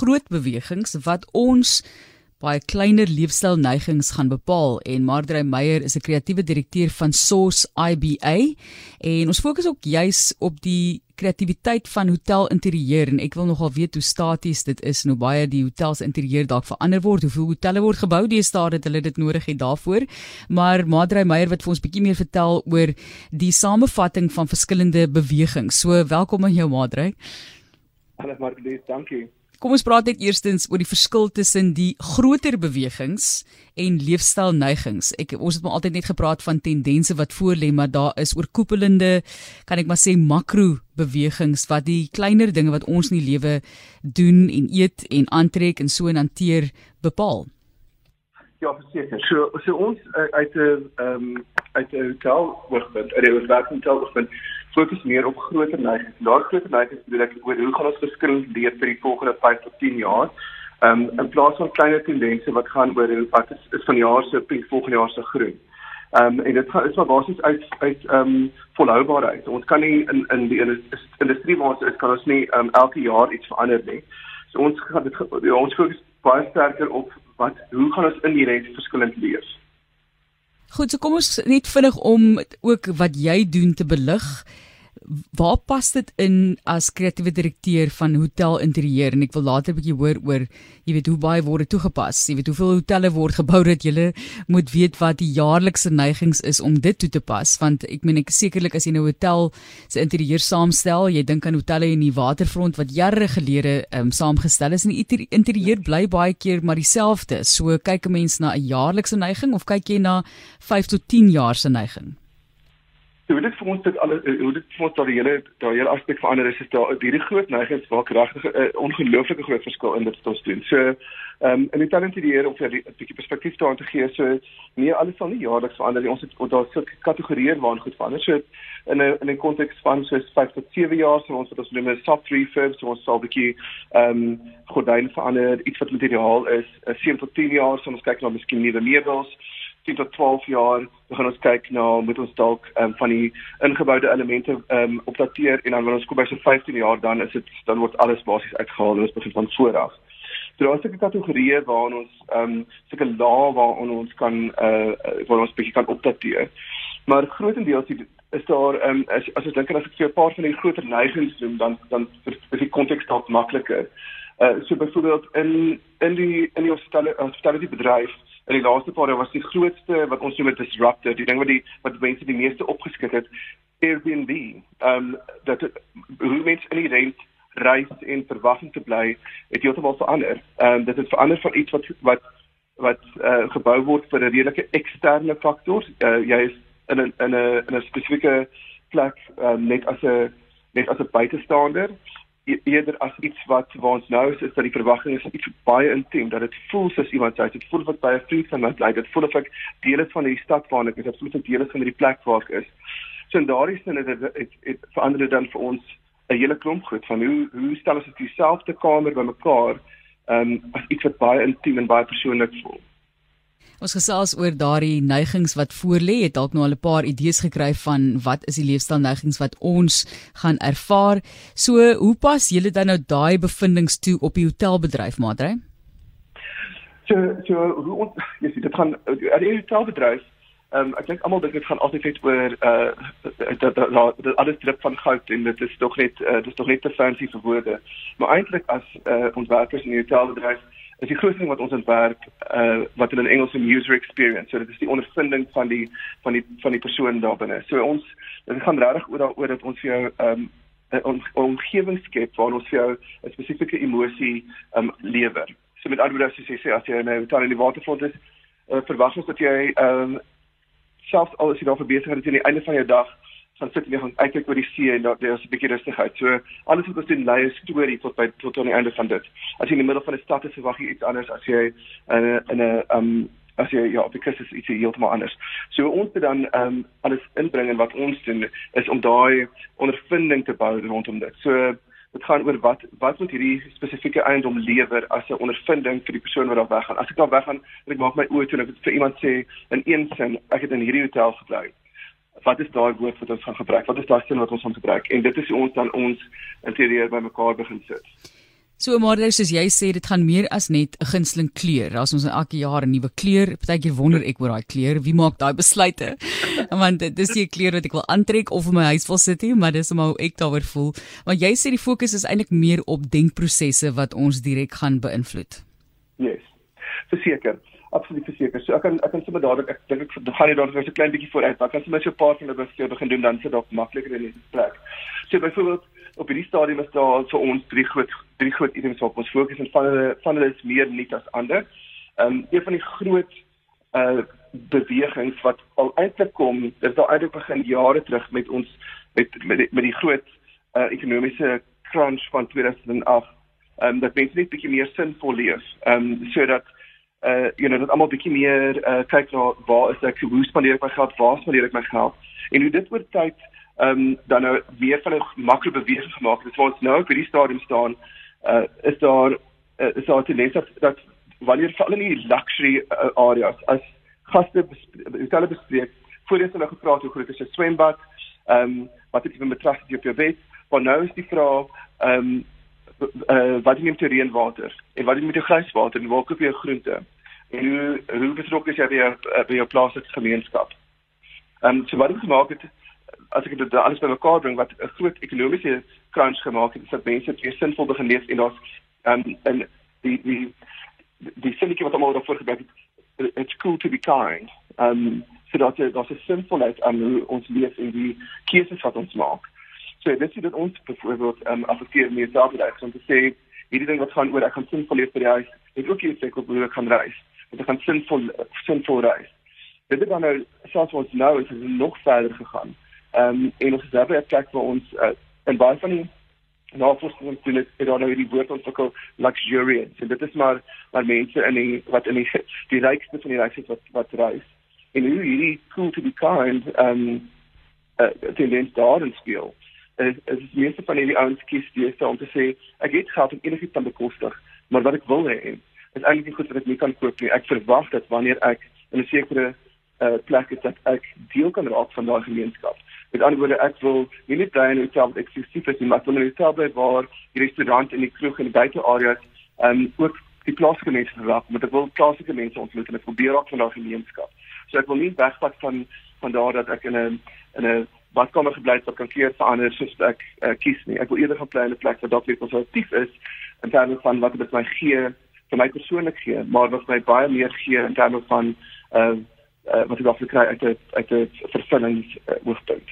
groot bewegings wat ons baie kleiner leefstylneigings gaan bepaal. En Mardrey Meyer is 'n kreatiewe direkteur van Source IBA en ons fokus ook juis op die kreatiwiteit van hotel interieur. En ek wil nogal weet hoe staties dit is en hoe baie die hotels interieur dalk verander word hoeveel hotelle word gebou deesdae dat hulle dit nodig het daarvoor. Maar Mardrey Meyer wat vir ons bietjie meer vertel oor die samevatting van verskillende bewegings. So welkom aan jou Mardrey Hallo Marlies dankie Kom ons praat net eerstens oor die verskil tussen die groter bewegings en leefstylneigings. Ek ons het maar altyd net gepraat van tendense wat voorlê, maar daar is oorkoepelende, kan ek maar sê makro bewegings wat die kleiner dinge wat ons in die lewe doen en eet en aantrek en so en hanteer bepaal. Ja, verseker. So so ons uh, uit 'n ehm uit 'n hotel oogpunt, uit 'n werkhotel oogpunt fokus meer op groter neigings. Daar groter neigings bedoel ek oor hoe gaan ons verskil leef vir die volgende 5 tot 10 jaar. Ehm um, in plaas van kleiner tendense wat gaan oor wat is, is van jaar se die volgende jaar se groei. Ehm um, en dit gaan is maar basies uit uit ehm um, volhoubaarheid. Ons kan nie in in die industrie waar ons is kan ons nie ehm um, elke jaar iets verander nie. So ons gaan dit ja, ons fokus baie sterker op wat hoe gaan ons in die res verskillend leef. Goed, so kom ons net vinnig om ook wat jy doen te belig waar pas dit in as kreatiewe direkteur van hotel interieur? En ek wil later 'n bietjie hoor oor jy weet hoe baie word toegepas. Jy weet hoeveel hotelle word gebou dat jy moet weet wat die jaarlikse neigings is om dit toe te pas. Want ek meen ek sekerlik as jy 'n hotel se interieur saamstel jy dink aan hotelle in die waterfront wat jare gelede um, saamgestel is en die interieur bly baie keer maar dieselfde. So kyk 'n mens na 'n jaarlikse neiging of kyk jy na 5 tot 10 jaar se neiging So dit vir ons dit al eh, hoe dit vir ons daai hele daai hele aspek verander is is daar hierdie groot neigings waar regtig 'n uh, ongelooflike groot verskil in dit wat ons doen. So ehm um, en die talent hier om vir 'n bietjie perspektief te aan te gee. So nee, alles sal nie jaarliks verander nie. Ons het daar sulke kategorieë waar goed verander. So in 'n in 'n konteks van so 5 tot 7 jaar so ons wat ons noem 'n soft refurb, so ons sal bietjie ehm um, gordyn verander, iets wat materiaal is. 7 tot 10 jaar so ons kyk na miskien nuwe meubels. 10 tot 12 jaar begin ons kyk na moet ons dalk um, van die ingeboude elemente um, opdateer en dan wanneer ons kom by so 15 jaar dan is dit dan word alles basies uitgehaal en ons begin van voor af. So daar is 'n kategorie waar ons ehm um, sulke lae waar ons kan uh waar ons bietjie kan opdateer. Maar grootendeels is daar ehm um, as as ek dink as ek vir 'n paar van die groter neigings noem dan dan is die konteks dalk makliker. Uh so byvoorbeeld in in die in die hospitality bedryf in die laaste paar jaar was die grootste wat ons noem 'n disruptor, die ding wat die wat mense die meeste opgeskit het, Airbnb. Ehm um, dat hoe mense in die rent reis en verwagting te bly, het heeltemal verander. Ehm um, dit het verander van iets wat wat wat uh, gebou word vir 'n redelike eksterne faktor. Uh, jy is in 'n in 'n 'n spesifieke plek um, net as 'n net as 'n buitestander E-, eerder as iets wat waar ons nou is, is dat die verwagting is iets baie intiem dat dit voel soos iemand sê dit voel wat baie vriend van my bly. Dit voel of ek deel is van die stad waar ek is dit voel of ek deel is van die plek waar ek is. So in daardie sin het dit verander dan vir ons 'n hele klomp goed van hoe hoe stel ons dit dieselfde kamer bymekaar um, as iets wat baie intiem en baie persoonlik voel Ons gesels oor daardie neigings wat voorlê. Het dalk nou al 'n paar idees gekry van wat is die leefstylneigings wat ons gaan ervaar. So, hoe pas julle dan nou daai bevindinge toe op die hotelbedryf, Madre? So, so hoe ons jy sien dit gaan uit die hotelbedryf Ehm um, ek dink almal dink dit gaan altyd net oor uh dat dat alles drip van goud en dit is tog net uh, dit is tog net te fancy vir woorde. Maar eintlik as uh ontwerpers in die hotelbedryf is die grootste ding wat ons ontwerp uh wat in 'n Engels 'n user experience. So dit is die ondervinding van die van die van die persoon daar binne. So ons dit gaan regtig oor daaroor dat ons vir jou um 'n omgewing skep waar ons vir jou 'n spesifieke emosie um lewer. So met ander woorde as jy sê as jy nou daar in die waterfront is, uh, verwag ons dat jy um selfs al is jy daar dat jy aan die einde van jou dag gaan sit en jy gaan uitkyk oor die see en daar is 'n bietjie rustigheid. So alles wat ons doen lei 'n storie tot by tot aan die einde van dit. As jy in die middel van 'n stad is, verwag jy iets anders as jy in 'n in 'n um as jy ja, because is iets heeltemal anders. So ons moet dan um alles inbring en wat ons doen is om daai ondervinding te bou rondom dit. So dit gaan oor wat wat moet hierdie spesifieke eiendom lewer as 'n ondervinding vir die persoon wat daar weggaan. As ek daar weggaan, ek maak my oë toe en ek vir iemand sê in een sin, ek het in hierdie hotel gebly wat is daai woord wat ons gaan gebruik? Wat is daai sin wat ons gaan gebruik? En dit is ons dan ons interieur bymekaar begin sit. So maar soos jy sê dit gaan meer as net 'n gunsteling kleur. Daar's ons elke jaar 'n nuwe kleur. Partykeer wonder ek oor daai kleur. Wie maak daai besluite? Want dit is die kleur wat ek wil aantrek of in my huis wil sit nie, maar dis hoe ek daaroor voel. Want jy sê die fokus is eintlik meer op denkprosesse wat ons direk gaan beïnvloed. Yes. Verseker absoluut verseker. So ek kan ek kan sommer dadelik ek dink ek gaan jy daar net 'n klein bietjie vooruit. Ek kan sommer so 'n paar van hulle vir begin doen dan sit dalk makliker in die plek. So byvoorbeeld op hierdie stadium is daar vir ons drie groot drie groot items wat ons fokus en van hulle van hulle is meer nie as ander. Ehm um, een van die groot uh bewegings wat al eintlik kom, dis al eintlik begin jare terug met ons met met die, met die groot uh ekonomiese crunch van 2008. Ehm um, dat mense net bietjie meer sinvol leef. Ehm um, sodat uh you know dat almal bietjie meer uh kyk na waar is ek hoe spandeer ek my geld waar spandeer ek my geld? En hoe dit oor tyd um dan nou weer van 'n makro beweging gemaak het waar ons nou op hierdie stadium staan uh is daar uh, is daar tendens dat, dat wanneer veral in die luxury uh, areas as gaste hulle bespreek voordat hulle gepraat hoe groot is 'n swembad um wat het jy met betrekking op jou bed? Maar nou is die vraag um uh, wat doen jy met jou reënwater en wat doen jy met jou grijswater en waar koop jy jou groente en hoe hoe betrokke is jy by jou uh, by jou plaaslike gemeenskap. Ehm um, so wat het gemaak het as ek dit alles bymekaar bring wat 'n groot ekonomiese crunch gemaak het is dat mense weer sinvol begin leef en daar's ehm um, die die die sinnetjie wat almal daarvoor gebruik het it's cool to be kind. Ehm um, so dat dit daar's 'n sinvolheid aan hoe ons leef en die keuses wat ons maak. So dit sê dat ons byvoorbeeld ehm um, affekteer meer daagliks om te sê hierdie ding wat gaan oor ek gaan sinvol leef vir die huis. Ek ook op hoe ek gaan reis. Ek gaan sinvol sinvol reis. Dit het dan nou selfs ons nou is dit nog verder gegaan. Ehm um, en ons het daarbey 'n plek waar ons uh, in baie van die navorsing doen het het dan nou hierdie woord ontwikkel luxurious. En dit is maar maar mense in die wat in die die rykste van die rykste wat wat reis. En hoe hierdie cool to be kind ehm um, uh, tendens daarin speel is is meeste van hierdie ouens kies steeds om te sê ek het geld om enigiets te bekostig, maar wat ek wil hê is eintlik nie goed wat ek nie kan koop nie. Ek verwag dat wanneer ek in 'n sekere uh, plek is dat ek deel kan raak van daai gemeenskap. Met ander woorde, ek wil nie net bly in 'n hotel wat eksklusief is nie, maar wil 'n hotel bly waar die restaurant en die kroeg en die buiteareas um ook die plaaslike mense raak, maar ek wil plaaslike mense ontmoet en ek deel raak van daai gemeenskap. So ek wil nie wegvat van van daar dat ek in 'n in 'n wat kan gebly wat kan keer verander soos ek uh, kies nie. Ek wil eerder gaan bly in 'n plek waar dalk net konservatief is in terme van wat dit my gee vir my persoonlik gee, maar wat my baie meer gee in terme van uh, uh wat ek af kry uit 'n uit 'n vervullings uh, hoofpunt.